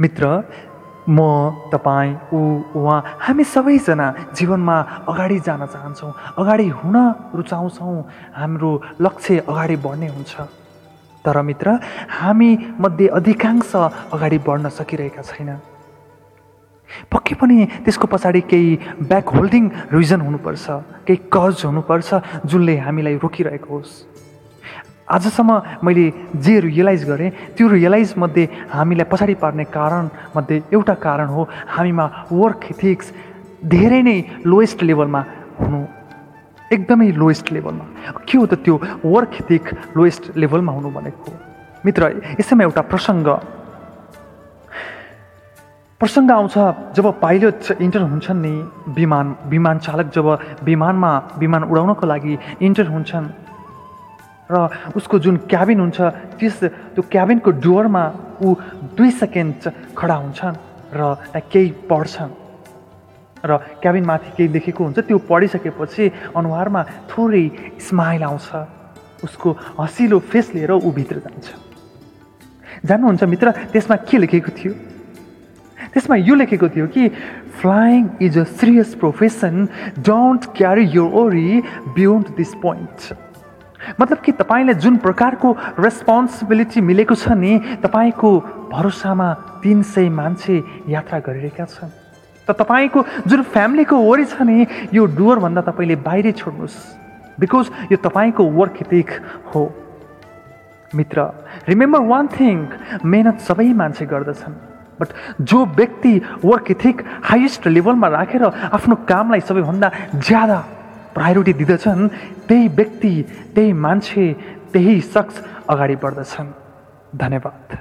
मित्र म तपाईँ ऊ उहाँ हामी सबैजना जीवनमा अगाडि जान चाहन्छौँ अगाडि हुन रुचाउँछौँ हाम्रो लक्ष्य अगाडि बढ्ने हुन्छ। तर मित्र हामी मध्ये अधिकांश अगाडि बढ्न सकिरहेका छैन। पक्कै पनि त्यसको पछाडि केही ब्याक होल्डिङ रिजन हुनुपर्छ केही कज हुनुपर्छ जुनले हामीलाई रोकिरहेको होस्। आजसम्म मैले जे रियलाइज गरेँ त्यो रियलाइजमध्ये हामीलाई पछाडि पार्ने कारणमध्ये एउटा कारण हो हामीमा वर्क इथिक्स धेरै नै लोएस्ट लेभलमा हुनु एकदमै लोएस्ट लेभलमा के हो त त्यो वर्क इथिक लोएस्ट लेभलमा हुनु भनेको? मित्र यसैमा एउटा प्रसङ्ग। प्रसङ्ग आउँछ जब पाइलट इन्टर हुन्छन् नि विमान विमान चालक जब विमानमा विमान उडाउनको लागि इन्टर हुन्छन्। र उसको जुन क्याबिन हुन्छ त्यस त्यो क्याबिनको डोरमा ऊ दुई सेकेन्ड खडा हुन्छन् र केही पढ्छन्। र क्याबिनमाथि केही लेखेको हुन्छ त्यो पढिसकेपछि अनुहारमा थोरै स्माइल आउँछ। उसको हँसिलो फेस लिएर ऊ भित्र जान्छ। जान्नुहुन्छ मित्र त्यसमा के लेखेको थियो? त्यसमा यो लेखेको थियो कि flying is a serious profession don't carry your worry beyond this point मतलब कि तपाईँलाई जुन प्रकारको रेस्पोन्सिबिलिटी मिलेको छ नि तपाईँको भरोसामा तिन सय मान्छे यात्रा गरिरहेका छन्। त तपाईँको जुन फ्यामिलीको वरि छ नि यो डुवरभन्दा तपाईँले बाहिरै छोड्नुहोस्। बिकज यो तपाईँको वर्क इथिक हो। मित्र रिमेम्बर वान थिङ मेहनत सबै मान्छे गर्दछन्। बट जो व्यक्ति वर्क इथिक हाइएस्ट लेभलमा राखेर आफ्नो कामलाई सबैभन्दा ज्यादा प्रायोरिटी दिँदछन् त्यही व्यक्ति त्यही मान्छे त्यही शख्स अगाडि बढ्दछन्। धन्यवाद।